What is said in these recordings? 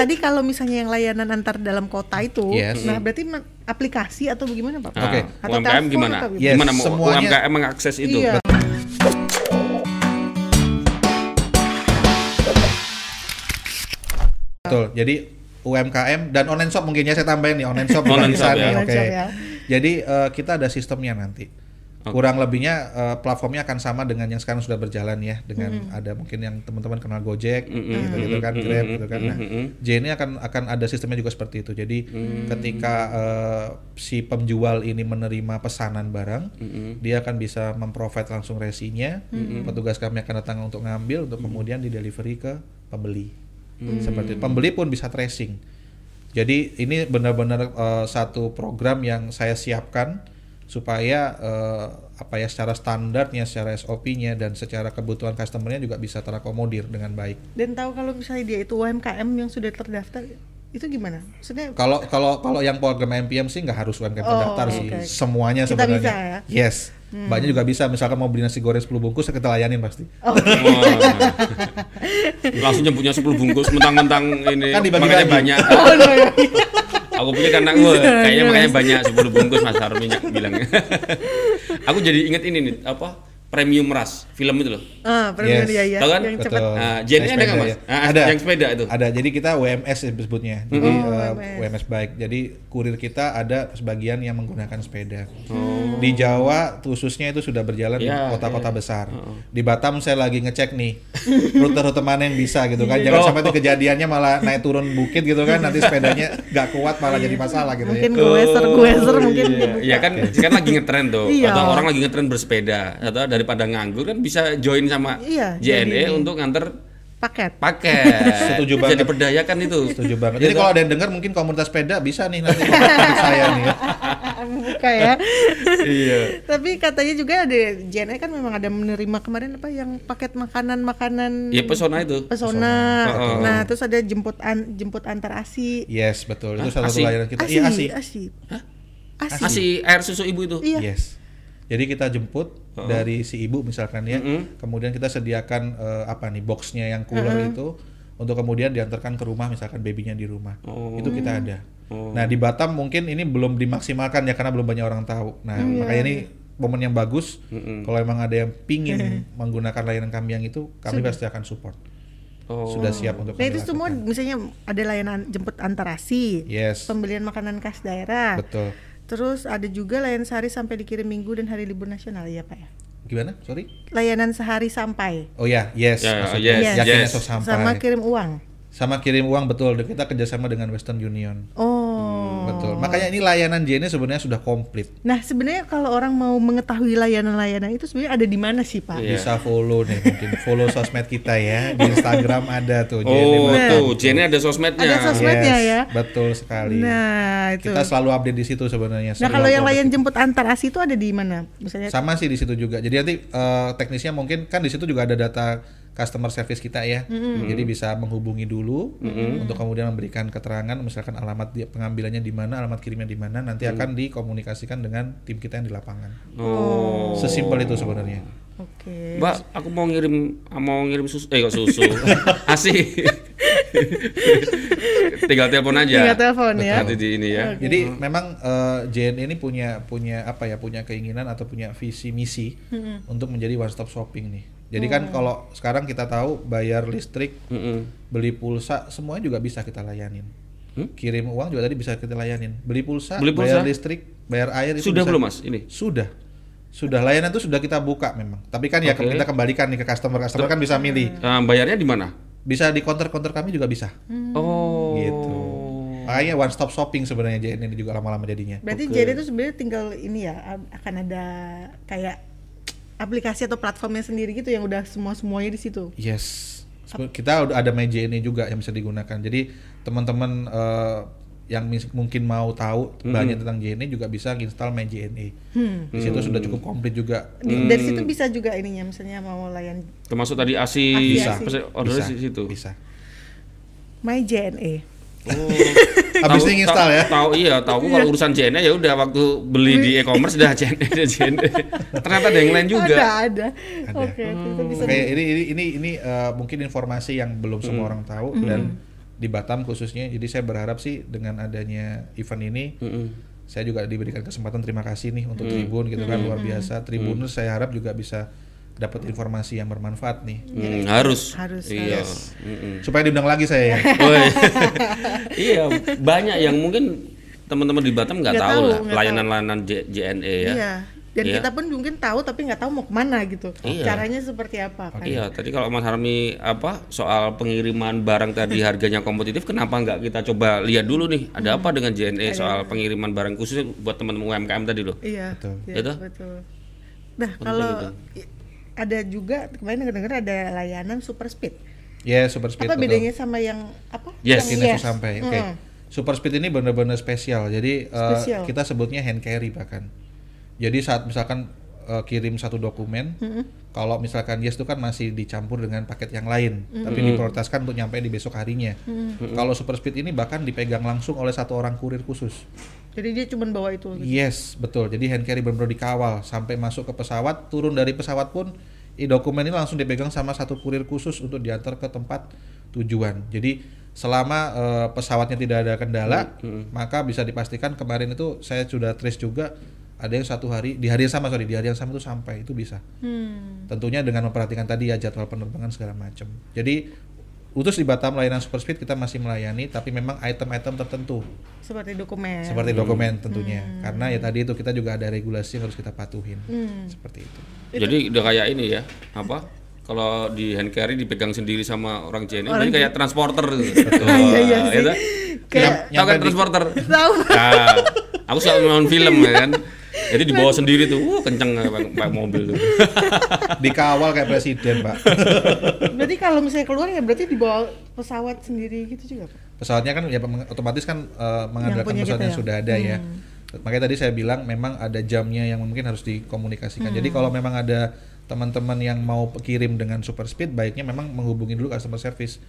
tadi kalau misalnya yang layanan antar dalam kota itu, Yes. nah berarti aplikasi atau bagaimana Pak? Nah, Oke. Atau UMKM telepon gimana? atau Yes, gimana mau semuanya- UMKM mengakses itu? Iya. Betul. Jadi UMKM dan online shop mungkin ya saya tambahin nih online shop juga Online bisa shop, nih. ya. Oke. Shop, ya. Jadi eh, kita ada sistemnya nanti. Kurang lebihnya eh, platformnya akan sama dengan yang sekarang sudah berjalan ya dengan ada mungkin yang teman-teman kenal Gojek gitu gitu kan Grab gitu kan. Nah, J ini akan akan ada sistemnya juga seperti itu. Jadi ketika eh, si penjual ini menerima pesanan barang, dia akan bisa memprovide langsung resinya. Petugas kami akan datang untuk ngambil untuk kemudian di delivery ke pembeli. Seperti itu. pembeli pun bisa tracing. Jadi ini benar-benar eh, satu program yang saya siapkan supaya eh, apa ya secara standarnya, secara SOP-nya dan secara kebutuhan customernya juga bisa terakomodir dengan baik. Dan tahu kalau misalnya dia itu UMKM yang sudah terdaftar, itu gimana? Maksudnya Kalau kalau kalau yang program MPM sih nggak harus UMKM Oh, terdaftar sih, oke. semuanya Kita sebenarnya. bisa ya? Yes, banyak juga bisa. Misalkan mau beli nasi goreng 10 bungkus, kita layanin pasti. Wah. Langsung nyebutnya 10 bungkus mentang-mentang ini Kan dibagi-bagi. makanya banyak. Oh, no, no. Aku karena gue kayaknya makanya banyak 10 bungkus Mas Harun minyak bilang. Aku jadi inget ini nih apa? Premium Rush film itu loh. Ah, premium Yes. ya ya. Tahu kan? Yang Betul. cepat. Nah, ada nggak sepeda Mas? ya? Ah, ada. yang sepeda itu. Ada. Jadi kita WMS disebutnya. Jadi Oh, eh, WMS. WMS baik. Jadi kurir kita ada sebagian yang menggunakan sepeda. Oh. Di Jawa khususnya itu sudah berjalan di Ya, kota-kota ya. besar. Di Batam saya lagi ngecek nih rute-rute mana yang bisa gitu kan. Jangan Oh. sampai itu kejadiannya malah naik turun bukit gitu kan. Nanti sepedanya nggak kuat malah jadi masalah gitu Mungkin ya. gueser gueser mungkin Iya. Iya kan, kan lagi ngetren tuh. Iya. Atau orang lagi ngetren bersepeda. Atau daripada nganggur kan bisa join sama Iya, JNE jadi- untuk nganter paket. paket. Setuju Bisa banget. diperdayakan itu. Setuju banget. Jadi kalau ada yang dengar mungkin komunitas sepeda bisa nih nanti saya nih. ya. Buka ya. iya. Tapi katanya juga ada JNE kan memang ada menerima kemarin apa yang paket makanan-makanan Ya pesona itu. pesona. Pesona. Nah, terus ada jemput an, jemput antar ASI. Yes, betul. Itu salah satu Asi? layanan kita. ASI, Iya, ASI. ASI. Hah? ASI. Asi air susu ibu itu. Iya. Yes. Jadi kita jemput dari si ibu misalkan ya, kemudian kita sediakan eh, apa nih boxnya yang cooler itu untuk kemudian diantarkan ke rumah misalkan babynya di rumah. Oh. Itu kita ada. Oh. Nah di Batam mungkin ini belum dimaksimalkan ya karena belum banyak orang tahu. Nah makanya ini momen yang bagus. Kalau emang ada yang pingin menggunakan layanan kami yang itu, kami pasti akan support. Oh. Sudah siap untuk Nah, itu semua misalnya ada layanan jemput antar ASI. Yes, Pembelian makanan khas daerah. betul. Terus ada juga layanan sehari sampai dikirim minggu dan hari libur nasional ya, Pak ya. Gimana? Sorry? Layanan sehari sampai. Oh ya, yes. Ya, maksudnya. yes, Yakin yes. sampai. Sama kirim uang. Sama kirim uang betul. Kita kerjasama dengan Western Union. Oh. Betul. Makanya ini layanan JNE sebenarnya sudah komplit. Nah, sebenarnya kalau orang mau mengetahui layanan-layanan itu sebenarnya ada di mana sih, Pak? Iya. Bisa follow nih mungkin follow sosmed kita ya di Instagram ada tuh JNE Oh, tuh, Jenny ada sosmednya. Ada sosmednya Yes, ya. Betul sekali. Nah, itu. Kita selalu update di situ sebenarnya. Nah, kalau yang layan jemput antar ASI itu ada di mana? Misalnya sama sih di situ juga. Jadi nanti eh, teknisnya mungkin kan di situ juga ada data customer service kita ya. Jadi bisa menghubungi dulu untuk kemudian memberikan keterangan misalkan alamat dia pengambilannya di mana, alamat kirimnya di mana, nanti akan dikomunikasikan dengan tim kita yang di lapangan. Oh. Sesimpel itu sebenarnya. Oke. Mbak, aku mau ngirim mau ngirim susu eh kok susu. Asi. Tinggal telepon aja. Tinggal telepon ya. Nanti di ini ya. Jadi memang eh, JNE ini punya punya apa ya punya keinginan atau punya visi misi untuk menjadi one stop shopping nih. Jadi kan kalau sekarang kita tahu bayar listrik, Mm-mm. beli pulsa semuanya juga bisa kita layanin. Hmm? Kirim uang juga tadi bisa kita layanin. Beli pulsa, Beli bayar pulsa? listrik, bayar air itu Sudah bisa. belum, Mas? Ini. Sudah. Sudah layanan itu sudah kita buka memang. Tapi kan ya Oke. kita kembalikan nih ke customer. Customer kan bisa milih. Nah, bayarnya di mana? Bisa di counter-counter kami juga bisa. Oh. Gitu. Makanya one stop shopping sebenarnya JNE ini juga lama-lama jadinya. Berarti Oke. jadi itu sebenarnya tinggal ini ya akan ada kayak aplikasi atau platformnya sendiri gitu yang udah semua semuanya di situ. Yes. Kita udah ada meja ini juga yang bisa digunakan. Jadi teman-teman eh, yang mis- mungkin mau tahu banyak tentang JNE juga bisa install My JNE. Hmm. Di situ sudah cukup komplit juga. Di- Dari situ bisa juga ininya misalnya mau layan Termasuk tadi ASI, Bisa. apa sih, ordernya bisa, di situ. Bisa. My JNE. Oh. Habis Tahu- ini install tahu- ya. Tahu iya, tahu kalau urusan JNE ya udah waktu beli di e-commerce udah JNE JNE. Ternyata ada yang lain juga. Ada, ada. Ada. Oke, itu bisa Oke, ini ini ini ini eh, mungkin informasi yang belum semua orang tahu dan di Batam khususnya. Jadi saya berharap sih dengan adanya event ini saya juga diberikan kesempatan terima kasih nih untuk Tribun gitu kan luar biasa. Tribuners saya harap juga bisa dapat informasi yang bermanfaat nih. Hmm, harus. Harus, Iya. harus. Mm-mm. Supaya diundang lagi saya ya. Woi. iya, banyak yang mungkin teman-teman di Batam nggak tahu, tahu, lah layanan-layanan JNE ya. Iya. Dan Iya. kita pun mungkin tahu tapi nggak tahu mau ke mana gitu. Iya. Caranya seperti apa kan? Iya, tadi kalau Mas Harmi apa soal pengiriman barang tadi harganya kompetitif, kenapa nggak kita coba lihat dulu nih, ada apa dengan JNE soal pengiriman barang khusus buat teman-teman UMKM tadi loh. Iya. Betul. iya, Itu? betul. Nah, kalau gitu. Ada juga kemarin dengar-dengar ada layanan super speed. Ya, super speed. apa betul. bedanya sama yang apa? Yes. Yang Ini yes. sampai. Oke. Mm. Super speed ini benar-benar spesial. Jadi eh, Spesial. kita sebutnya hand carry bahkan. Jadi saat misalkan eh, kirim satu dokumen, kalau misalkan yes itu kan masih dicampur dengan paket yang lain, tapi diprioritaskan untuk nyampe di besok harinya. Kalau super speed ini bahkan dipegang langsung oleh satu orang kurir khusus. Jadi dia cuma bawa itu. gitu. Yes, betul. Jadi hand carry benar-benar dikawal sampai masuk ke pesawat, turun dari pesawat pun i dokumen ini langsung dipegang sama satu kurir khusus untuk diantar ke tempat tujuan. Jadi selama eh, pesawatnya tidak ada kendala, maka bisa dipastikan kemarin itu saya sudah trace juga ada yang satu hari di hari yang sama sorry di hari yang sama itu sampai itu bisa. Hmm. Tentunya dengan memperhatikan tadi ya jadwal penerbangan segala macam. Jadi utus di Batam layanan super speed kita masih melayani, tapi memang item-item tertentu Seperti dokumen. seperti dokumen tentunya karena ya tadi itu kita juga ada regulasi yang harus kita patuhin Hmm. seperti itu Jadi udah kayak ini ya, apa? Kalau di hand carry dipegang sendiri sama orang JNE, jadi kayak transporter gitu. Iya, iya sih. ya kan? Kayak kan transporter? tahu. Nah, aku suka nonton film ya kan. Jadi dibawa sendiri tuh, wah kenceng kayak pakai mobil tuh. dikawal kayak presiden pak. Berarti kalau misalnya keluar ya berarti dibawa pesawat sendiri gitu juga, Pak? pesawatnya kan ya otomatis kan eh, mengandalkan pesawat kita yang ya? sudah ada ya. Makanya tadi saya bilang memang ada jamnya yang mungkin harus dikomunikasikan. Jadi kalau memang ada teman-teman yang mau kirim dengan super speed baiknya memang menghubungi dulu customer service.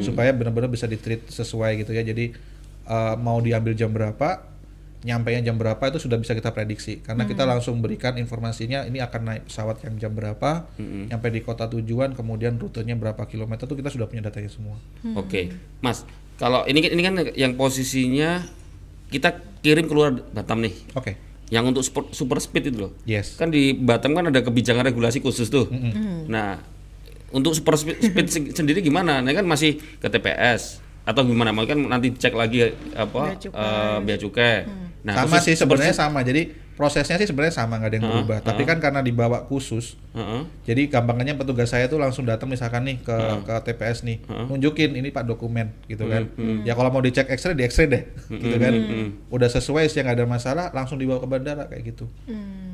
Supaya benar-benar bisa di treat sesuai gitu ya. Jadi eh, mau diambil jam berapa nyampe jam berapa itu sudah bisa kita prediksi karena kita langsung berikan informasinya ini akan naik pesawat yang jam berapa nyampe di kota tujuan kemudian rutenya berapa kilometer itu kita sudah punya datanya semua Oke, Mas. Kalau ini ini kan yang posisinya kita kirim keluar Batam nih. oke Yang untuk super, super speed itu loh. yes Kan di Batam kan ada kebijakan regulasi khusus tuh. Nah, untuk super speed, speed se- sendiri gimana? Nah kan masih ke TPS atau gimana? Mau kan nanti cek lagi apa Bea cukai. eh, bea cukai. Nah, sama khusus sih sebenarnya sama. Jadi prosesnya sih sebenarnya sama nggak ada yang berubah. Tapi kan karena dibawa khusus. Heeh. jadi gampangnya petugas saya tuh langsung datang misalkan nih ke ke TPS nih nunjukin ini pak dokumen gitu kan. Ya kalau mau dicek X-ray di X-ray deh gitu kan. udah sesuai sih nggak ada masalah langsung dibawa ke bandara kayak gitu.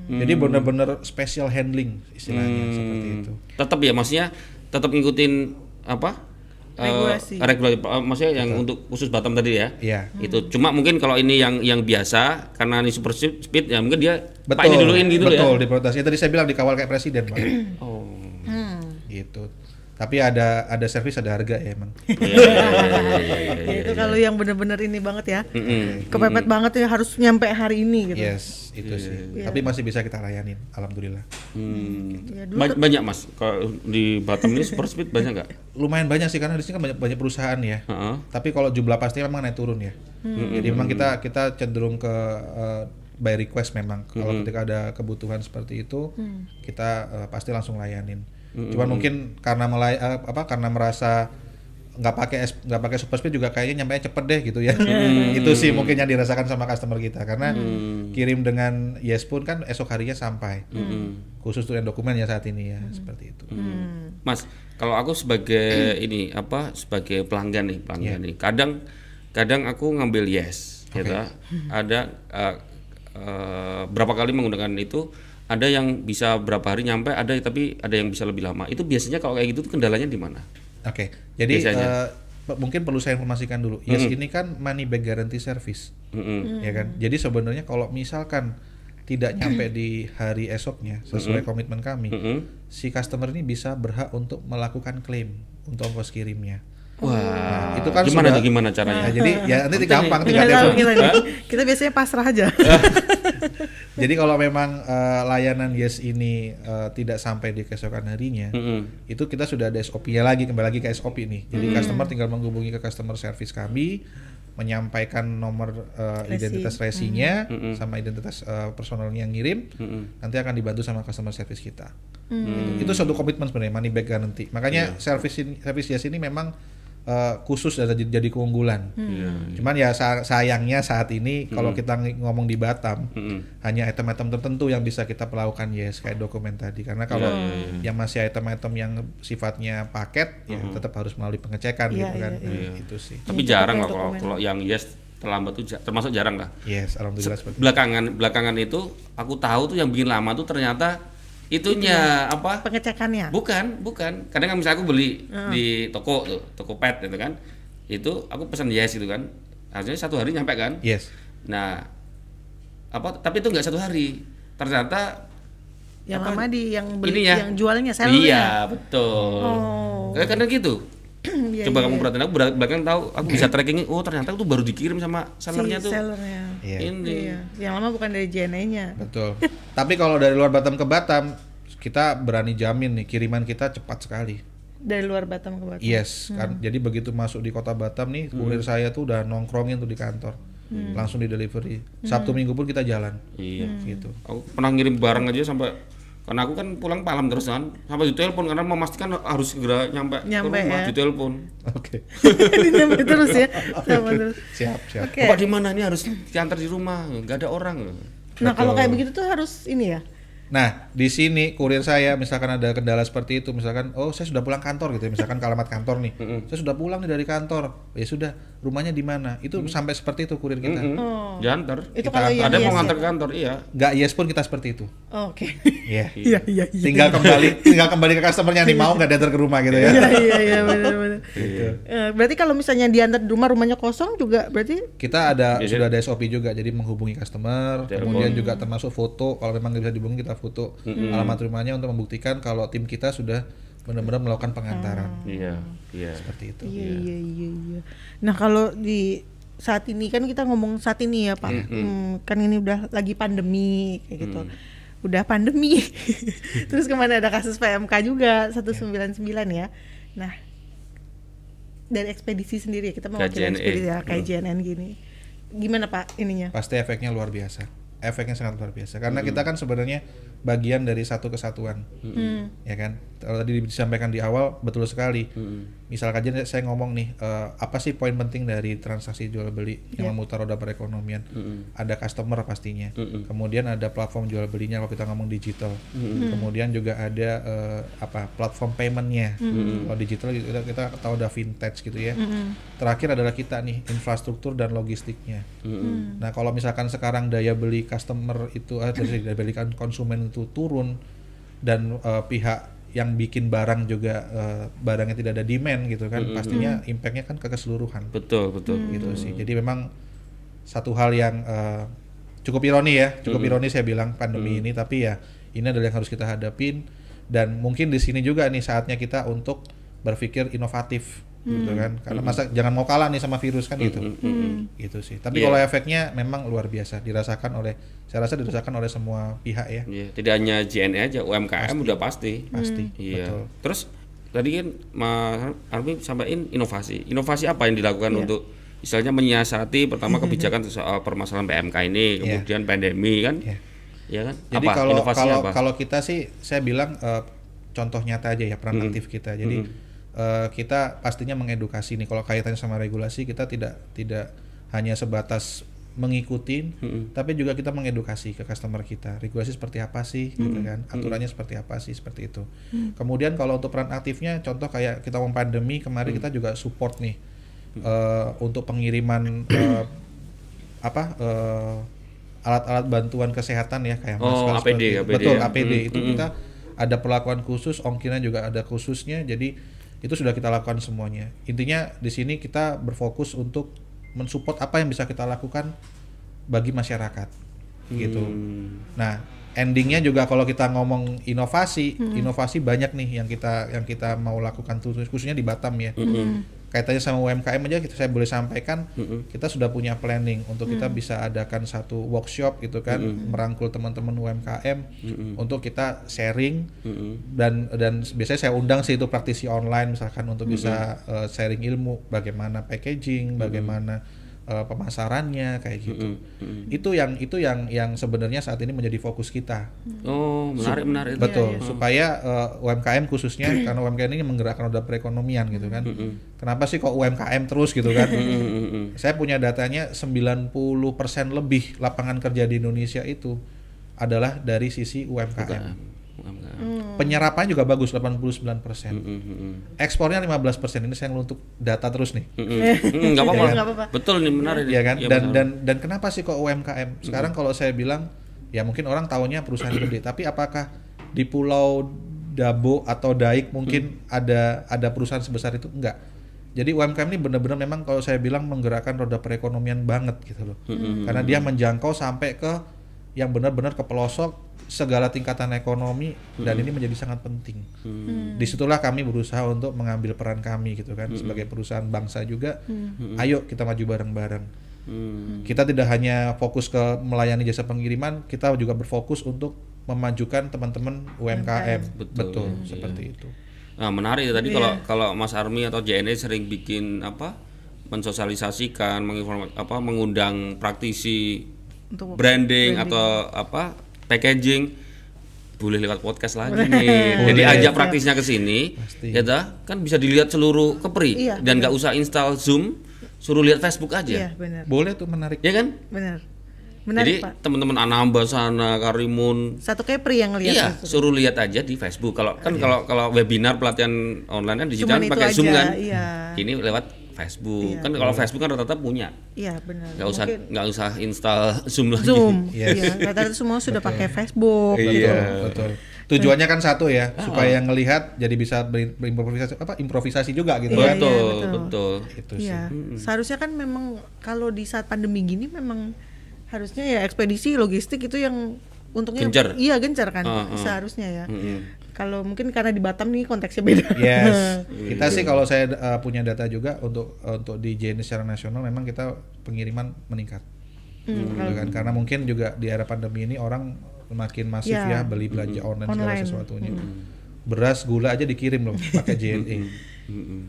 Jadi bener-bener special handling istilahnya seperti itu. Tetap ya maksudnya tetap ngikutin apa? Regulasi. regulasi eh, maksudnya yang untuk khusus Batam tadi ya. Iya. Itu cuma mungkin kalau ini yang yang biasa karena ini super speed ya mungkin dia betul Pak ini duluin gitu betul ya. diprioritaskan. Ya, tadi saya bilang dikawal kayak presiden pak Oh. gitu tapi ada ada servis ada harga ya emang. Iya, iya, iya, iya, iya, itu kalau yang bener-bener ini banget ya. Kepepet banget ya harus nyampe hari ini gitu. yes itu sih. Tapi masih bisa kita layanin alhamdulillah. Hmm. Ya, Ba- banyak mas. Kalau di Batam ini super speed banyak nggak? lumayan banyak sih karena di sini kan banyak banyak perusahaan ya. Heeh. tapi kalau jumlah pastinya memang naik turun ya. Jadi memang kita kita cenderung ke eh, by request memang. Kalau ketika ada kebutuhan seperti itu kita eh, pasti langsung layanin cuman mungkin karena melay eh, apa karena merasa nggak pakai nggak pakai super speed juga kayaknya nyampe cepet deh gitu ya. Itu sih mungkin yang dirasakan sama customer kita. Karena kirim dengan yes pun kan esok harinya sampai. Khusus untuk yang dokumen ya saat ini ya seperti itu. Mas, kalau aku sebagai ini apa sebagai pelanggan nih pelanggan nih, kadang kadang aku ngambil yes, gitu. Ada eh, eh, berapa kali menggunakan itu, ada yang bisa berapa hari nyampe, ada tapi ada yang bisa lebih lama. Itu biasanya kalau kayak gitu tuh kendalanya di mana? Oke, jadi Biasanya. eh, pe- mungkin perlu saya informasikan dulu. Yes, ini kan money back guarantee service, Mm-mm. ya kan. Jadi sebenarnya kalau misalkan tidak nyampe di hari esoknya sesuai komitmen kami, Mm-mm. si customer ini bisa berhak untuk melakukan klaim untuk ongkos kirimnya. Wah, itu kan gimana sudah- tuh gimana caranya? Nah, jadi ya nanti gampang tinggal telepon. kita, kita biasanya pasrah aja. Jadi kalau memang eh, layanan Yes ini eh, tidak sampai di keesokan harinya, Mm-mm. itu kita sudah ada SOP-nya lagi kembali lagi ke SOP nih. Jadi customer tinggal menghubungi ke customer service kami, menyampaikan nomor eh, Resi. identitas resinya sama identitas eh, personalnya yang ngirim, Mm-mm. nanti akan dibantu sama customer service kita. Hmm. Gitu. Itu suatu komitmen sebenarnya money back guarantee. Makanya service ini, service Yes ini memang eh, khusus dan jadi, jadi keunggulan. Iya. Cuman ya sa- sayangnya saat ini kalau kita ng- ngomong di Batam Mm-mm. hanya item-item tertentu yang bisa kita perlakukan yes kayak dokumen tadi karena kalau Iya, iya, iya. yang masih item-item yang sifatnya paket ya tetap harus melalui pengecekan Iya, gitu kan. iya, iya. Itu sih. Tapi jarang lah kalau kalau yang yes terlambat tuh termasuk jarang lah. Yes, alhamdulillah seperti. Belakangan belakangan itu aku tahu tuh yang bikin lama tuh ternyata itunya apa? Pengecekannya. Bukan, bukan. Kadang kan misalnya aku beli di toko tuh, toko pet gitu kan. Itu aku pesan yes gitu kan. Harusnya satu hari nyampe kan. Yes. Nah, apa tapi itu nggak satu hari. Ternyata yang apa, lama di yang beli ininya. yang jualnya sellernya. Iya, betul. Oh. Kayak kadang gitu. Iya, Coba iya. kamu perhatiin aku belak- belakang tahu, aku bisa tracking oh ternyata itu baru dikirim sama sellernya si tuh. sellernya. Iya. Ini. Iya. Yang lama bukan dari JNE-nya. Betul. Tapi kalau dari luar Batam ke Batam kita berani jamin nih kiriman kita cepat sekali. Dari luar Batam ke Batam. Yes, kan. Jadi begitu masuk di kota Batam nih, kurir saya tuh udah nongkrongin tuh di kantor. Langsung di delivery. Sabtu Minggu pun kita jalan. Iya. Gitu. Aku pernah ngirim barang aja sampai karena aku kan pulang malam terus kan sampai ditelepon karena memastikan harus segera nyampe, Nyampe, ke rumah ya. ditelepon. Oke. Nyampe terus ya. Sama terus. Siap, siap. Oke. Bapak di mana ini harus diantar di rumah, nggak ada orang. Nah, kalau Betul. kayak begitu tuh harus ini ya. Nah, di sini kurir saya misalkan ada kendala seperti itu, misalkan oh saya sudah pulang kantor gitu ya, misalkan ke alamat kantor nih. Saya sudah pulang nih dari kantor. Ya sudah, rumahnya di mana? Itu sampai seperti itu kurir kita. Mm-mm. Oh. Diantar. Itu Kita kalau ada yang yes mau ngantar ya? ke kantor, iya. Nggak yes pun kita seperti itu. Oh, Oke. Iya. Iya, iya, iya. Tinggal kembali tinggal kembali ke customernya nih mau nggak diantar ke rumah gitu ya. Iya, iya, iya, benar, benar. Gitu. Eh, berarti kalau misalnya diantar di rumah rumahnya kosong juga berarti Kita ada Biasanya- sudah ada SOP juga, jadi menghubungi customer, Telepon. kemudian juga termasuk foto. Kalau memang nggak bisa dihubungi kita foto alamat rumahnya untuk membuktikan kalau tim kita sudah benar-benar melakukan pengantaran. Iya, iya. Seperti itu. Iya, iya, iya, iya. Nah, kalau di saat ini kan kita ngomong saat ini ya, Pak. Hmm, kan ini udah lagi pandemi kayak gitu. Udah pandemi. Terus ke mana ada kasus PMK juga 199 ya. Nah, dari ekspedisi sendiri kita mau KJNE. ekspedisi ya, kayak JNN gini. Gimana Pak ininya? Pasti efeknya luar biasa. Efeknya sangat luar biasa karena kita kan sebenarnya bagian dari satu kesatuan. Hmm. Ya kan? Kalau tadi disampaikan di awal betul sekali. Misal aja saya ngomong nih, eh, apa sih poin penting dari transaksi jual beli yang memutar roda perekonomian? Ada customer pastinya. Kemudian ada platform jual belinya kalau kita ngomong digital. Kemudian juga ada eh, apa? platform paymentnya. Kalau digital kita, kita tahu ada vintage gitu ya. Terakhir adalah kita nih infrastruktur dan logistiknya. Nah, kalau misalkan sekarang daya beli customer itu eh, dari daya beli konsumen itu turun. Dan eh, pihak yang bikin barang juga eh, barangnya tidak ada demand gitu kan, pastinya impactnya kan ke keseluruhan. Betul, betul. gitu sih. Jadi memang satu hal yang eh, cukup ironi ya, cukup ironi saya bilang pandemi ini, tapi ya ini adalah yang harus kita hadapin. Dan mungkin di sini juga nih saatnya kita untuk berpikir inovatif gitu kan, karena masa jangan mau kalah nih sama virus kan gitu, gitu sih. Tapi Iya. kalau efeknya memang luar biasa, dirasakan oleh, saya rasa dirasakan oleh semua pihak ya, Iya, tidak hanya JNE aja, UMKM udah pasti. pasti, Iya. betul. Terus tadi kan Mas Armi sampaikan inovasi. Inovasi apa yang dilakukan Iya. untuk misalnya menyiasati pertama kebijakan soal permasalahan PMK ini, Iya. kemudian pandemi kan? Iya. Iya kan? Jadi apa kalau inovasinya kalau apa? kalau kita sih saya bilang eh, contoh nyata aja ya peran aktif kita. Jadi eh, kita pastinya mengedukasi nih. Kalau kaitannya sama regulasi kita tidak tidak hanya sebatas mengikuti, tapi juga kita mengedukasi ke customer kita. Regulasi seperti apa sih, gitu kan? Aturannya seperti apa sih, seperti itu. Kemudian kalau untuk peran aktifnya, contoh kayak kita mau pandemi kemarin kita juga support nih eh, untuk pengiriman eh, apa eh, alat-alat bantuan kesehatan ya kayak Oh, masker APD. APD betul ya. APD Mm, itu kita ada perlakuan khusus ongkirnya juga ada khususnya. Jadi itu sudah kita lakukan semuanya. Intinya di sini kita berfokus untuk mensupport apa yang bisa kita lakukan bagi masyarakat. Gitu. Hmm. nah endingnya juga kalau kita ngomong inovasi inovasi banyak nih yang kita yang kita mau lakukan khususnya di Batam ya kaitannya sama UMKM aja kita saya boleh sampaikan kita sudah punya planning untuk kita bisa adakan satu workshop gitu kan merangkul teman-teman UMKM untuk kita sharing. Dan dan biasanya saya undang sih itu praktisi online misalkan untuk bisa uh, sharing ilmu bagaimana packaging bagaimana uh, pemasarannya kayak gitu. Itu yang itu yang yang sebenarnya saat ini menjadi fokus kita. Oh, menarik menarik. Betul, supaya uh, UMKM khususnya karena UMKM ini menggerakkan roda perekonomian gitu kan. Kenapa sih kok UMKM terus gitu kan? Saya punya datanya 90% lebih lapangan kerja di Indonesia itu adalah dari sisi UMKM. Penyerapan juga bagus 89%. Ekspornya 15%. Ini saya untuk data terus nih. Enggak apa-apa. Nggak apa-apa. Betul nih menarik. Iya kan? Iya, dan dan dan kenapa sih kok UMKM? Sekarang kalau saya bilang ya mungkin orang taunya perusahaan gede, tapi apakah di Pulau Dabo atau Daik mungkin ada ada perusahaan sebesar itu? Enggak. Jadi UMKM ini benar-benar memang kalau saya bilang menggerakkan roda perekonomian banget gitu loh. Karena dia menjangkau sampai ke yang benar-benar ke pelosok segala tingkatan ekonomi dan ini menjadi sangat penting. Di situlah kami berusaha untuk mengambil peran kami gitu kan sebagai perusahaan bangsa juga. Ayo kita maju bareng-bareng. Hmm. Kita tidak hanya fokus ke melayani jasa pengiriman, kita juga berfokus untuk memajukan teman-teman UMKM. Betul, Betul, iya. seperti itu. Nah, menarik ya tadi Iya. kalau kalau Mas Army atau JNE sering bikin apa? mensosialisasikan, menginform apa mengundang praktisi Untuk branding, branding. atau apa packaging boleh lewat podcast lagi nih. Jadi Boleh. ajak praktisnya ke sini, ya dah, kan bisa dilihat seluruh kepri Iya, dan nggak usah install Zoom, suruh lihat Facebook Iya, aja. benar. Boleh tuh menarik. Ya kan? Benar. Jadi Menarik, Pak. teman-teman Anamba sana, Karimun, Satu Kepri yang lihat Iya, itu. suruh lihat aja di Facebook. Kalau kan kalau kalau webinar pelatihan online kan digital pakai Zoom aja, kan. iya. Ini lewat Facebook. Iya. Kan kalau Facebook kan rata-rata punya. Iya, benar. Nggak usah Mungkin nggak usah install Zoom lagi. Zoom. Yes. Iya, rata-rata semua sudah pakai Facebook. Iya. Betul. Tujuannya kan satu ya, supaya yang ngelihat jadi bisa ber- berimprovisasi apa improvisasi juga gitu Iya, kan. Betul, iya, betul. betul. Itu sih. Iya, seharusnya kan memang kalau di saat pandemi gini memang harusnya ya ekspedisi logistik itu yang untungnya Gencar. iya gencar kan Ah, ah. seharusnya ya. Mm-mm. Kalau mungkin karena di Batam nih konteksnya beda. Yes, kita sih kalau saya uh, punya data juga untuk uh, untuk di JNE secara nasional memang kita pengiriman meningkat. Hmm, Gitu kan karena mungkin juga di era pandemi ini orang makin masif Ya. ya beli belanja online segala Online. sesuatunya. Beras, gula aja dikirim loh pakai JNE. Mm-mm.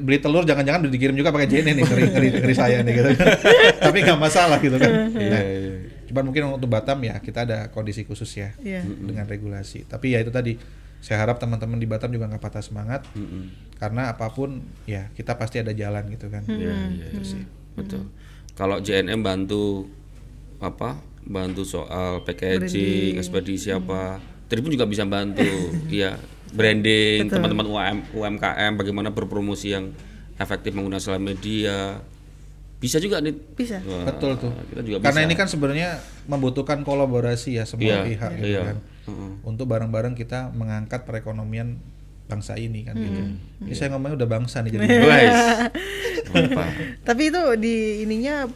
Beli telur jangan-jangan dikirim juga pakai JNE nih ngeri, ngeri, ngeri saya nih gitu. Tapi nggak masalah gitu kan. Iya, Nah, iya. Cuman mungkin untuk Batam ya kita ada kondisi khusus ya Iya. dengan regulasi. Tapi ya itu tadi saya harap teman-teman di Batam juga nggak patah semangat Mm-mm. karena apa pun ya kita pasti ada jalan gitu kan. Iya, iya, Itu iya. sih. Betul. Kalau JNM bantu apa? Bantu soal packaging, Branding. ekspedisi apa. Tribun juga bisa bantu ya branding teman-teman UM, UMKM bagaimana berpromosi yang efektif menggunakan sosial media. Bisa juga nih. Bisa. Wah, Betul tuh. Kita juga Karena bisa. ini kan sebenarnya membutuhkan kolaborasi ya semua Iya, pihak gitu iya. kan. Heeh. Untuk bareng-bareng kita mengangkat perekonomian bangsa ini kan gitu. Ini saya ngomongnya udah bangsa nih jadi. Mantap. Tapi itu di ininya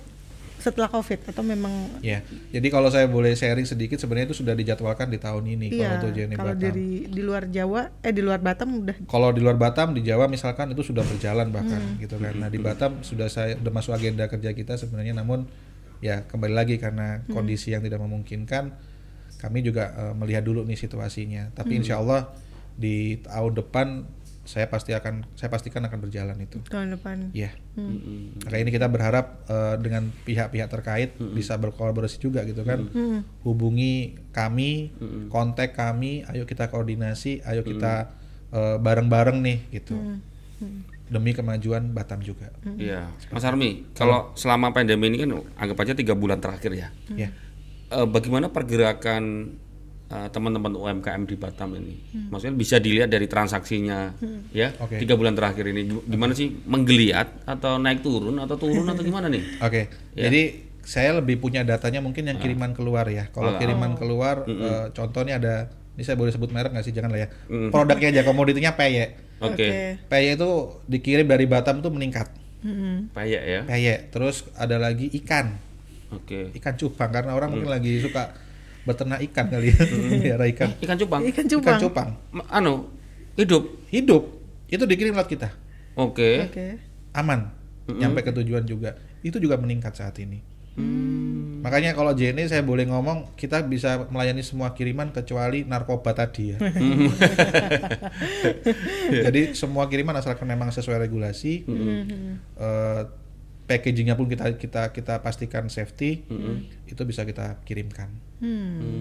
setelah Covid atau memang Ya, jadi kalau saya boleh sharing sedikit sebenarnya itu sudah dijadwalkan di tahun ini kalau iya untuk JNE kalau Batam. dari di luar Jawa eh di luar Batam udah Kalau di luar Batam, di Jawa misalkan itu sudah berjalan bahkan Hmm. gitu kan. Nah di Batam sudah saya udah masuk agenda kerja kita sebenarnya, namun ya kembali lagi karena Hmm. kondisi yang tidak memungkinkan, kami juga eh, melihat dulu nih situasinya. Hmm. Tapi insya Allah di tahun depan saya pasti akan saya pastikan akan berjalan itu. tahun depan. Ya, Hmm. maka ini kita berharap eh, dengan pihak-pihak terkait bisa berkolaborasi juga gitu kan. Hmm. Hubungi kami, kontak kami, ayo kita koordinasi, ayo kita eh, bareng-bareng nih gitu. Demi kemajuan Batam juga. Iya, Mas Armi, kalau selama pandemi ini kan anggap aja tiga bulan terakhir ya. Ya. Eh, bagaimana pergerakan eh, teman-teman UMKM di Batam ini? Maksudnya bisa dilihat dari transaksinya, ya. Oke. Tiga bulan terakhir ini gimana sih menggeliat atau naik turun atau turun atau gimana nih? Oke. Ya. Jadi saya lebih punya datanya mungkin yang kiriman keluar ya. Kalau Ah. kiriman keluar eh, contohnya ada ini saya boleh sebut merek nggak sih? Jangan lah ya. Mm. Produknya aja komoditinya peye. Oke, Peye itu dikirim dari Batam tuh meningkat. Mm-mm. payah ya. Peye. Terus ada lagi ikan. Oke. ikan cupang karena orang Hmm. mungkin lagi suka beternak ikan kali ya melihara ikan Ikan cupang. Ikan ikan cupang. cupang Ma- Anu, hidup. hidup itu dikirim lewat kita Oke. Oke. aman, nyampe ke tujuan juga. Itu juga meningkat saat ini. Makanya kalau JNE saya boleh ngomong kita bisa melayani semua kiriman kecuali narkoba tadi ya. Jadi semua kiriman asalkan memang sesuai regulasi, eh, packagingnya pun kita kita kita pastikan safety, itu bisa kita kirimkan.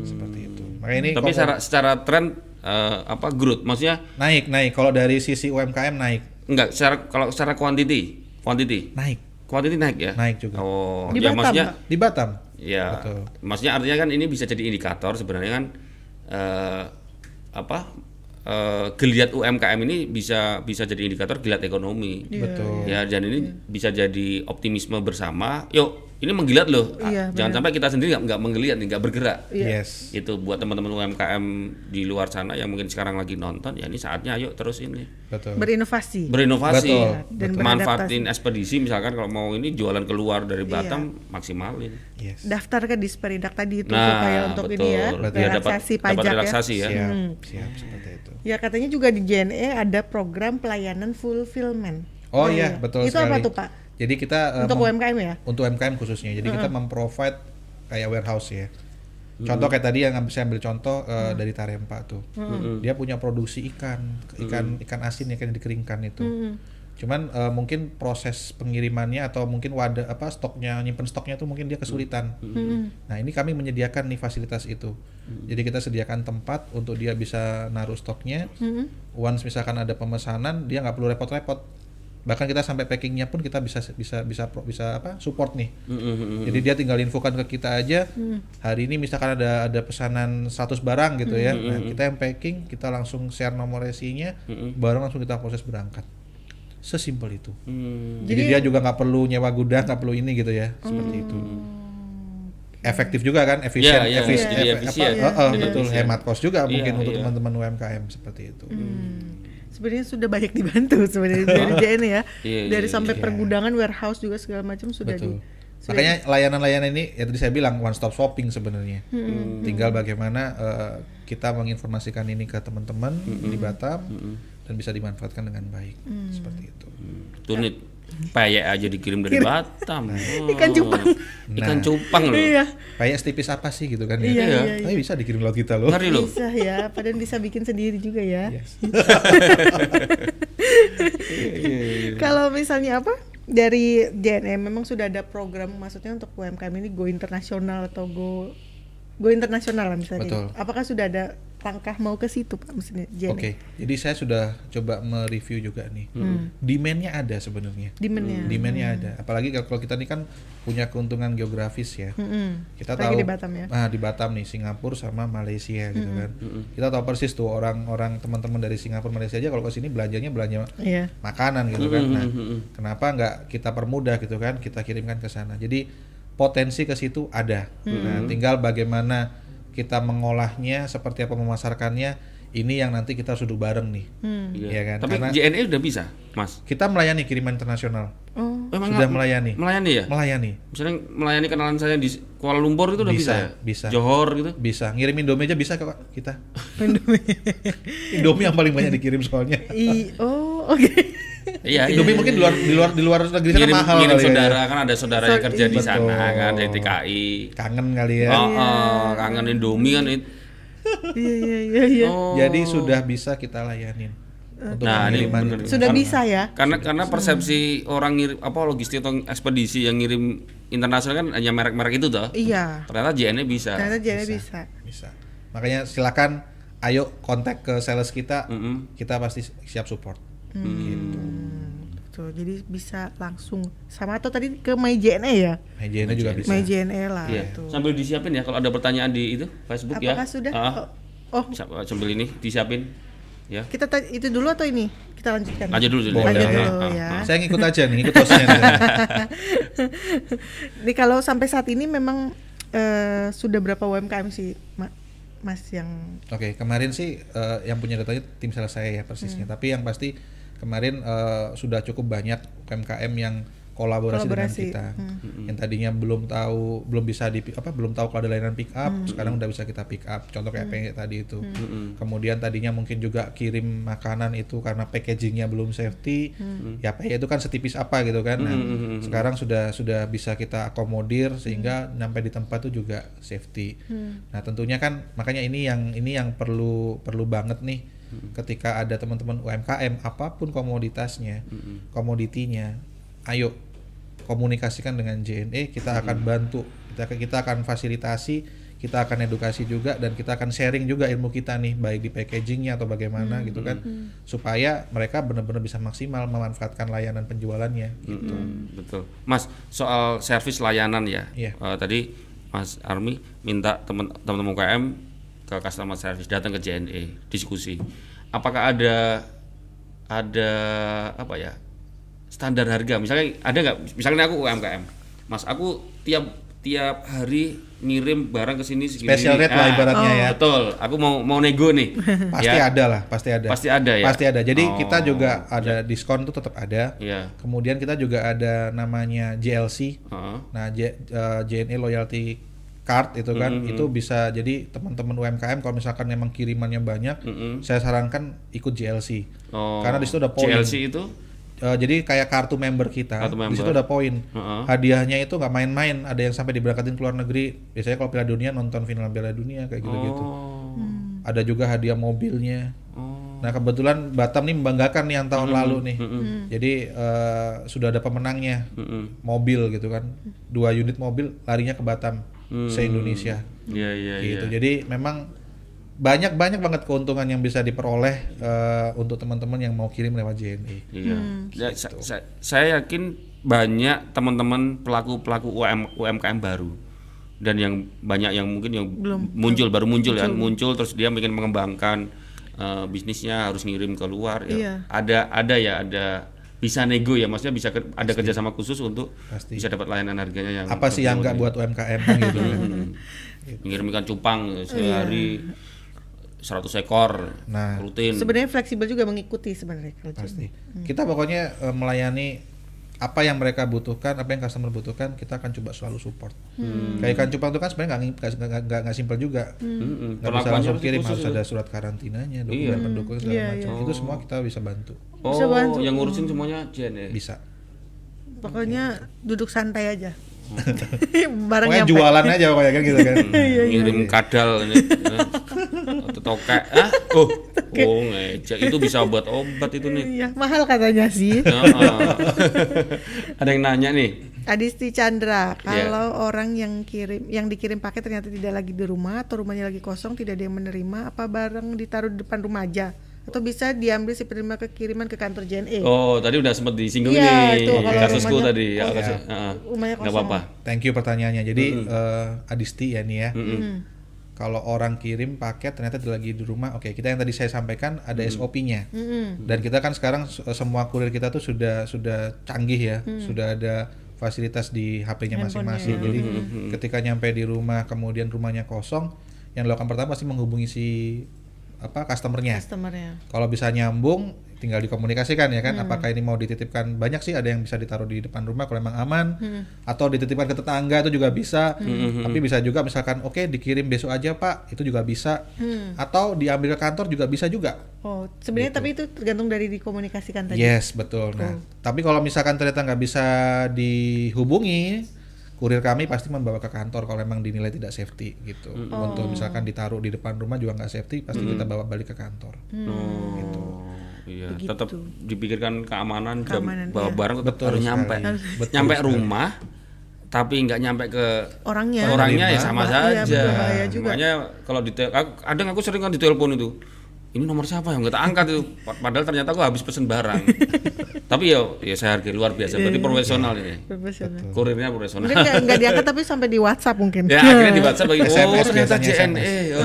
Seperti itu. Makanya ini Tapi secara secara tren eh, apa growth maksudnya naik naik. Kalau dari sisi UMKM naik enggak secara kalau secara quantity, quantity. naik Quantity naik ya? naik juga Oh, Di ya Batam, maksudnya di Batam. ya Betul. maksudnya artinya kan ini bisa jadi indikator sebenarnya kan eh, apa eh, geliat UMKM ini bisa bisa jadi indikator geliat ekonomi. Betul. Ya dan ini bisa jadi optimisme bersama. Yuk, ini menggeliat loh. Ah, Iya, Jangan sampai kita sendiri nggak menggeliat, nih, nggak bergerak. Yes. Itu buat teman-teman UMKM di luar sana yang mungkin sekarang lagi nonton, ya ini saatnya ayo terus ini Betul. berinovasi. berinovasi, Betul, Dan betul. manfaatin ekspedisi misalkan kalau mau ini jualan keluar dari Batam maksimalin. Yes. Daftar ke Disperindak tadi itu Nah, supaya untuk ini ya betul. Biar dapat- relaksasi dapat pajak relaksasi ya. Siap, Hmm. siap seperti itu. ya. Ya katanya juga di JNE ada program pelayanan fulfillment. Oh Nah, iya, ya. betul Itu apa sekali. tuh Pak? Jadi kita eh, Untuk mem- UMKM ya? untuk UMKM khususnya. Jadi kita memprovide kayak warehouse ya. Contoh kayak tadi yang saya ambil contoh eh, dari Tarempa tuh. Dia punya produksi ikan, ikan ikan asin ikan yang dikeringkan itu. Cuman eh, mungkin proses pengirimannya atau mungkin wadah apa stoknya nyimpen stoknya tuh mungkin dia kesulitan. Nah, ini kami menyediakan nih fasilitas itu. Jadi kita sediakan tempat untuk dia bisa naruh stoknya. Once misalkan ada pemesanan, dia nggak perlu repot-repot bahkan kita sampai packingnya pun kita bisa bisa bisa bisa apa support nih. Jadi dia tinggal infokan ke kita aja. Hari ini misalkan ada ada pesanan 100 barang gitu ya. Nah, kita yang packing kita langsung share nomor resinya barang langsung kita proses berangkat. Sesimpel itu. Hmm. jadi, dia juga nggak perlu nyewa gudang nggak perlu ini gitu ya. Seperti itu. Efektif juga kan efisien Iya, iya, efis- jadi efe- efisien. apa, eh, eh, Jadi betul. Efisien. hemat kos juga mungkin Iya, untuk iya. teman-teman UMKM seperti itu Sebenarnya sudah banyak dibantu sebenarnya dari JNE ya. Iya, dari iya, sampai iya. pergudangan, warehouse juga segala macam sudah Betul. di. Makanya layanan-layanan ini ya tadi saya bilang one stop shopping sebenarnya. Hmm. Tinggal bagaimana eh, kita menginformasikan ini ke teman-teman Hmm. di Batam dan bisa dimanfaatkan dengan baik seperti itu. Tunit payek aja dikirim dari Batam. Oh. Ikan cupang. Ikan Nah. cupang loh. Iya. Kayak setipis apa sih gitu kan ya? Iya, iya, Tapi bisa dikirim laut kita loh. Ngeri loh. Bisa ya, padahal bisa bikin sendiri juga ya. Yes. Kalau misalnya apa? Dari JNE memang sudah ada program maksudnya untuk UMKM ini go internasional atau go go internasional lah misalnya. Betul. Apakah sudah ada langkah mau ke situ Pak maksudnya? Oke, jadi saya sudah coba mereview juga nih. Demand-nya ada sebenarnya. Demand-nya. Demand-nya ada. Apalagi kalau kita ini kan punya keuntungan geografis ya. Mm-mm. kita Apalagi tahu di Batam ya. nah di Batam nih Singapura sama Malaysia gitu kan kita tahu persis tuh orang-orang teman-teman dari Singapura Malaysia aja kalau ke sini belanjanya belanja Iya. makanan gitu kan nah kenapa nggak kita permudah gitu kan kita kirimkan ke sana jadi potensi ke situ ada nah tinggal bagaimana kita mengolahnya seperti apa memasarkannya ini yang nanti kita duduk bareng nih Hmm. Iya. Iya kan? Tapi Karena- JNE udah bisa, Mas. kita melayani kiriman internasional Oh. Emang sudah nggak- melayani Melayani ya? melayani Misalnya melayani kenalan saya di Kuala Lumpur itu udah bisa, Bisa, ya? bisa. Johor gitu. bisa ngirim Indomie aja bisa kok kita Indomie yang paling banyak dikirim soalnya I, oh, oke. Iya, iya. Indomie mungkin di luar di luar di luar negeri sana ngirim, mahal ngirim kali saudara ya. kan ada saudara yang kerja di sana Betul. kan dari TKI. Kangen kali ya. Oh, oh, kangen Indomie kan itu. Iya iya iya iya. Oh. Jadi sudah bisa kita layanin untuk Nah, ini bener. Sudah Kan- bisa ya? Karena karena persepsi orang ngirim apa logistik atau ekspedisi yang ngirim internasional kan hanya merek-merek itu toh. Iya. Ternyata JNE bisa. Ternyata JNE bisa. Bisa. Makanya silakan ayo kontak ke sales kita, Mm-mm. kita pasti siap support. Gitu. Betul. Jadi bisa langsung sama atau tadi ke MyJNE ya? Hygiene juga bisa. MyJNE lah Iya. tuh. Sambil disiapin ya kalau ada pertanyaan di itu Facebook ya. Apakah sudah? Ah, Oh, sa- sambil ini disiapin ya. kita ta- itu dulu atau ini? Kita lanjutkan. Lanjut dulu dulu. Boleh. Lanjut Ah, dulu ah, ya. ah. Saya ngikut aja nih, ikut hostnya. nih. Ini kalau sampai saat ini memang eh, sudah berapa UMKM sih, Ma- Mas yang Oke, kemarin sih eh, yang punya datanya tim sales saya ya persisnya. Hmm. Tapi yang pasti kemarin eh, sudah cukup banyak UMKM yang kolaborasi, Kolaborasi, dengan kita. hmm. Yang tadinya belum tahu belum bisa di apa belum tahu kalau ada layanan pick up Hmm. sekarang udah bisa kita pick up. Contoh kayak PE tadi itu. Kemudian tadinya mungkin juga kirim makanan itu karena packagingnya belum safety Hmm. ya PE itu kan setipis apa gitu kan. Nah, sekarang sudah sudah bisa kita akomodir sehingga nyampe di tempat itu juga safety. Nah tentunya kan makanya ini yang ini yang perlu perlu banget nih ketika ada teman-teman UMKM apa pun komoditasnya komoditinya ayo komunikasikan dengan JNE kita akan bantu. Kita kita akan fasilitasi kita akan edukasi juga dan kita akan sharing juga ilmu kita nih baik di packagingnya atau bagaimana gitu kan. Supaya mereka benar-benar bisa maksimal memanfaatkan layanan penjualannya. Gitu. Mm, betul. Mas, soal servis layanan ya. Iya. Eh, tadi Mas Armi minta teman- teman-teman UKM ke customer service datang ke JNE diskusi. Apakah ada ada apa ya? standar harga. Misalnya ada nggak? Misalnya aku UMKM. Mas, aku tiap tiap hari ngirim barang ke sini segini. Special rate lah Ah, ibaratnya ya. Betul. Aku mau mau nego nih. Pasti Ya. ada lah, pasti ada. Pasti ada ya? Pasti ada. Jadi Oh, kita juga ada diskon tuh tetap ada. Iya. Kemudian kita juga ada namanya JLC. Heeh. Nah, J- eh, JNE Loyalty Card itu kan Mm-hmm. itu bisa jadi teman-teman UMKM kalau misalkan memang kirimannya banyak, Mm-mm. saya sarankan ikut JLC. Oh. Karena di situ ada poin. JLC itu Eh, jadi kayak kartu member kita. Kartu Di situ ada poin. Heeh. Hadiahnya itu nggak main-main. Ada yang sampai diberangkatin ke luar negeri. Biasanya kalau Piala Dunia nonton final Piala Dunia kayak gitu-gitu. Oh. Ada juga hadiah mobilnya. Oh. Nah kebetulan Batam nih membanggakan nih yang tahun lalu nih. Mm-mm. Jadi eh, sudah ada pemenangnya Mm-mm. mobil gitu kan. Dua unit mobil larinya ke Batam Hmm. se Indonesia. Iya iya iya. gitu. Jadi memang banyak banyak banget keuntungan yang bisa diperoleh eh, untuk teman-teman yang mau kirim lewat JNE. Iya. Ya, sa- sa- saya yakin banyak teman-teman pelaku-pelaku UM, UMKM baru dan yang banyak yang mungkin yang muncul baru muncul, ya muncul terus dia ingin mengembangkan eh, bisnisnya harus ngirim keluar ya. Iya. Ada ada ya ada bisa nego ya maksudnya bisa ke- ada kerjasama khusus untuk Pasti. bisa dapat layanan harganya yang Apa sih yang nggak buat UMKM kan gitu? Mengirim ikan cupang sehari 100 ekor Nah, rutin. Sebenarnya fleksibel juga mengikuti sebenarnya Pasti. Hmm. Kita pokoknya eh, melayani apa yang mereka butuhkan, apa yang customer butuhkan, kita akan coba selalu support. Hmm. Kayak ikan cupang itu kan sebenarnya nggak nggak- nggak nggak nggak simpel juga. Mm-mm. Nggak bisa Perlakuannya langsung kirim harus ada surat karantinanya, dokumen pendukung segala Iya, macam. Itu semua kita bisa bantu. Oh, Bisa bantu. yang ngurusin semuanya Jen ya? Bisa. Pokoknya duduk santai aja. Barang Pokoknya nyampe. jualan aja pokoknya kan gitu kan. Iya, ngirim kadal ini ya. tokek ah oh oh ngejek itu bisa buat obat itu nih Iya, mahal katanya sih. Ya, ada yang nanya nih Adisti Chandra, Iya. kalau orang yang kirim yang dikirim paket ternyata tidak lagi di rumah atau rumahnya lagi kosong, tidak ada yang menerima, apa barang ditaruh di depan rumah aja? Atau bisa diambil si penerima kekiriman ke kantor JNE? oh tadi udah sempat disinggung Iya, nih itu kalau kasusku rumahnya tadi ya kasus ah. Rumahnya nggak kosong. apa-apa Thank you pertanyaannya. Jadi eh, Adisti ya nih ya. Hmm. Kalau orang kirim paket ternyata dia lagi di rumah, oke kita yang tadi saya sampaikan ada SOP-nya. Mm-mm. Dan kita kan sekarang se- semua kurir kita tuh sudah sudah canggih ya, sudah ada fasilitas di HP-nya masing-masing. Jadi ketika nyampe di rumah kemudian rumahnya kosong, yang dilakukan pertama pasti menghubungi si apa customernya. Customernya. Kalau bisa nyambung, tinggal dikomunikasikan ya kan. Apakah ini mau dititipkan banyak sih ada yang bisa ditaruh di depan rumah kalau memang aman, atau dititipkan ke tetangga itu juga bisa. Tapi bisa juga misalkan oke dikirim besok aja pak, itu juga bisa. Atau diambil ke kantor juga bisa juga. Oh, sebenarnya Gitu. tapi itu tergantung dari dikomunikasikan tadi. Yes betul. Nah, tapi kalau misalkan ternyata nggak bisa dihubungi, kurir kami pasti membawa ke kantor kalau memang dinilai tidak safety gitu. Untuk misalkan ditaruh di depan rumah juga nggak safety, pasti kita bawa balik ke kantor. oh iya Begitu. tetap dipikirkan keamanan, jam Keamanan, bawa iya. barang tetap Betul harus sekali. nyampe Betul nyampe sekali. rumah tapi nggak nyampe ke Orangnya. orangnya ya Terima. sama Iya, saja. bahaya juga. Makanya kalau di kadang aku sering kan ditelepon itu. Ini nomor siapa yang nggak angkat itu? Pad- Padahal ternyata aku habis pesen barang. tapi ya, ya saya hargai luar biasa. Berarti profesional ini. Profesional. Kurirnya profesional. Mungkin nggak diangkat tapi sampai di WhatsApp mungkin. ya akhirnya di WhatsApp lagi. Oh SMS ternyata JNE. Oh.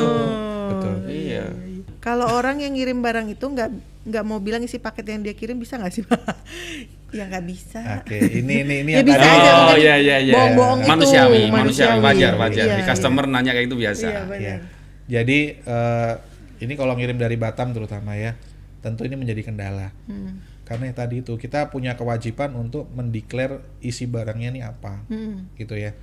Iya. Kalau orang yang ngirim barang itu nggak nggak mau bilang isi paket yang dia kirim bisa nggak sih Pak? ya nggak bisa. Oke, ini ini ini Ya bisa tadi- aja, Oh iya iya iya. bohong-bohong itu, manusiawi, manusiawi, wajar, wajar. Iya, Di customer nanya kayak itu biasa. Iya. Ya. Jadi eh, ini kalau ngirim dari Batam terutama ya, tentu ini menjadi kendala. Hmm. Karena ya tadi itu kita punya kewajiban untuk mendeklar isi barangnya ini apa, Hmm. gitu ya.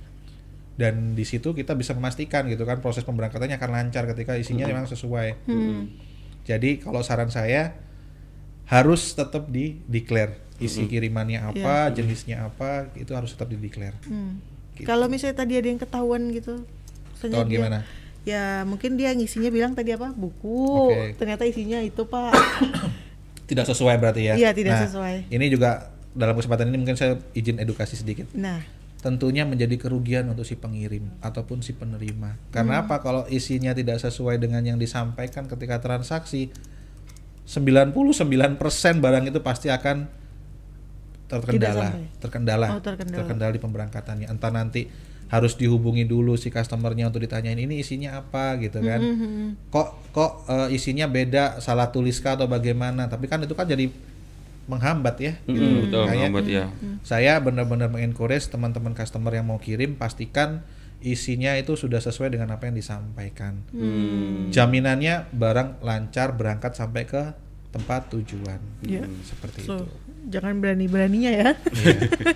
Dan di situ kita bisa memastikan gitu kan proses pemberangkatannya akan lancar ketika isinya memang sesuai. Hmm. Jadi kalau saran saya harus tetap di declare isi kirimannya apa, jenisnya apa, itu harus tetap di declare. Hmm. Gitu. Kalau misalnya tadi ada yang ketahuan gitu, Ketahuan dia- gimana? Ya mungkin dia ngisinya bilang tadi apa buku, Oke. ternyata isinya itu pak. Tidak sesuai berarti ya? Iya, tidak Nah, sesuai. Ini juga dalam kesempatan ini mungkin saya izin edukasi sedikit. Nah, Tentunya menjadi kerugian untuk si pengirim ataupun si penerima. Karena Hmm. apa? Kalau isinya tidak sesuai dengan yang disampaikan ketika transaksi, 99% barang itu pasti akan terkendala, terkendala, Oh, terkendala. di pemberangkatannya. Entah nanti harus dihubungi dulu si customernya untuk ditanyain ini isinya apa gitu kan. Mhm. Kok kok eh, isinya beda, salah tulis kah atau bagaimana? Tapi kan itu kan jadi menghambat ya. gitu. Mm, betul, Makanya menghambat ya. Saya benar-benar mengencourage teman-teman customer yang mau kirim pastikan isinya itu sudah sesuai dengan apa yang disampaikan. Hmm. Jaminannya barang lancar berangkat sampai ke tempat tujuan. Iya. Seperti so, itu. Jangan berani-beraninya ya.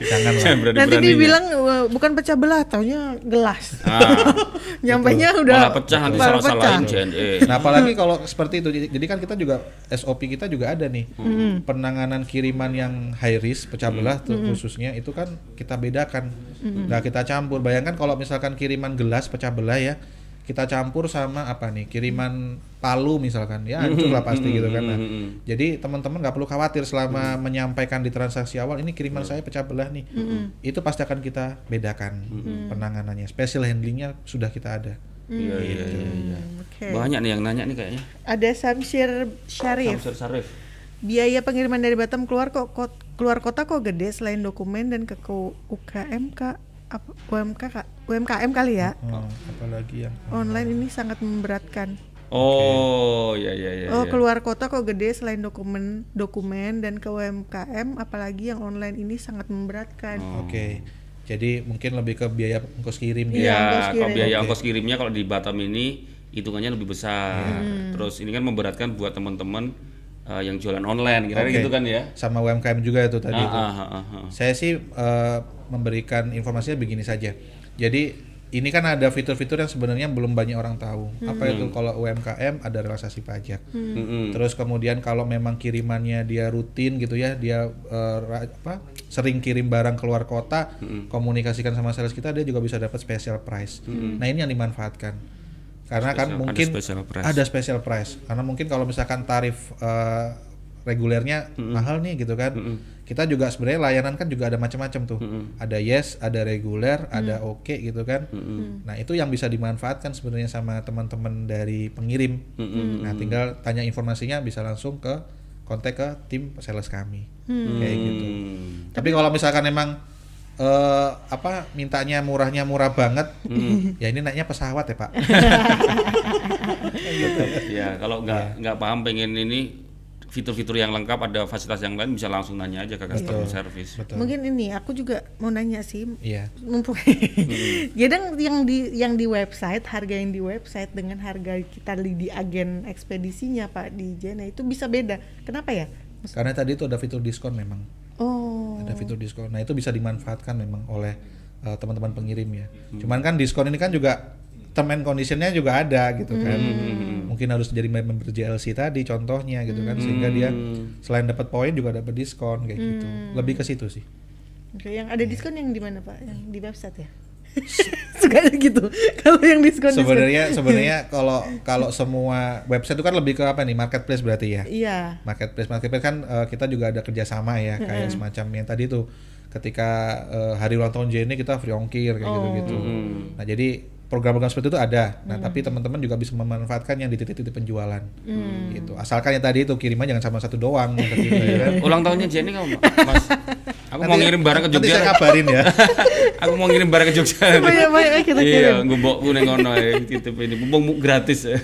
Janganlah. Berani- Nanti dibilang "Wah, bukan pecah belah, taunya gelas. Ah, Nyampainya udah malah pecah nanti salah-salahin. JNE. Nah, apalagi kalau seperti itu. Jadi kan kita juga SOP kita juga ada nih. Hmm. Penanganan kiriman yang high risk pecah belah tuh khususnya itu kan kita bedakan. Hmm. Nah, kita campur. Bayangkan kalau misalkan kiriman gelas pecah belah ya, kita campur sama apa nih? Kiriman palu misalkan. Ya hancur lah pasti gitu kan. Nah, jadi teman-teman nggak perlu khawatir selama menyampaikan di transaksi awal ini kiriman saya pecah belah nih. Itu pasti akan kita bedakan penanganannya. Special handlingnya sudah kita ada. Iya, iya, iya. Banyak nih yang nanya nih kayaknya. Ada Samsir Syarif. Samsir Sarif. Biaya pengiriman dari Batam keluar kok keluar kota kok gede selain dokumen dan ke ke UKM Kak apa UMK? UMKM kali ya. Oh, apalagi yang Online ini sangat memberatkan. Oh, iya iya iya. oh, iya. keluar kota kok gede selain dokumen dokumen dan ke UMKM apalagi yang online ini sangat memberatkan. Oh. Oke. Jadi mungkin lebih ke biaya ongkos kirim Iya, Ya, ongkos kalau kirim. biaya Oke. ongkos kirimnya kalau di Batam ini hitungannya lebih besar. Hmm. Terus ini kan memberatkan buat teman-teman eh, yang jualan online, kira-kira Oke. gitu kan ya. sama UMKM juga itu tadi Ah, itu. ah, ah, ah, ah. Saya sih eh, memberikan informasinya begini saja. Jadi ini kan ada fitur-fitur yang sebenarnya belum banyak orang tahu. Apa itu kalau UMKM ada relaksasi pajak. Mm-mm. Terus kemudian kalau memang kirimannya dia rutin gitu ya, dia ra- apa sering kirim barang keluar kota, komunikasikan sama sales kita, dia juga bisa dapat special price. Nah ini yang dimanfaatkan. Karena kan Special- ada mungkin special price. ada special price. Karena mungkin kalau misalkan tarif eh, regulernya mahal nih gitu kan. Kita juga sebenarnya layanan kan juga ada macam-macam tuh. Ada yes, ada reguler, ada oke gitu kan. Nah, itu yang bisa dimanfaatkan sebenarnya sama teman-teman dari pengirim. Nah, tinggal tanya informasinya bisa langsung ke kontak ke tim sales kami. Kayak gitu. Hmm. Tapi kalau misalkan emang eh apa mintanya murahnya murah banget, ya ini naiknya pesawat ya Pak. ya, kalau nggak nggak paham pengen ini fitur-fitur yang lengkap ada fasilitas yang lain bisa langsung nanya aja ke customer service. Betul. Mungkin ini aku juga mau nanya sih Iya. mumpung kadang yang di yang di website harga yang di website dengan harga kita di, di agen ekspedisinya pak di Jena itu bisa beda kenapa ya Karena tadi itu ada fitur diskon memang. Fitur diskon. Nah, itu bisa dimanfaatkan memang oleh eh, teman-teman pengirim ya. Cuman kan diskon ini kan juga term and conditionnya juga ada gitu kan. Mungkin harus jadi member JLC tadi contohnya gitu kan sehingga dia selain dapat poin juga dapat diskon kayak gitu. Lebih ke situ sih. Oke, yang ada diskon yang di mana pak yang di website ya suka gitu. Kalau yang diskon. Sebenarnya sebenarnya kalau kalau semua website itu kan lebih ke apa nih? Marketplace berarti ya. iya. Marketplace marketplace kan eh, kita juga ada kerjasama ya kayak semacam yang tadi tuh. Ketika eh, hari ulang tahun JNE kita free ongkir kayak gitu gitu nah jadi program-program seperti itu ada nah tapi teman-teman juga bisa memanfaatkan yang di titik-titik penjualan gitu asalkan yang tadi itu kiriman jangan sama satu doang yang ketiga, ya kan? Ulang tahunnya Jenny kamu, Mas. Aku mau Nanti- ngirim barang ke nanti saya Jogja. kabarin ya Aku mau ngirim barang ke Jogja. banyak banyak kita Iya, kirim gue bawa ngono ya, titip ini. Mumpung gratis ya.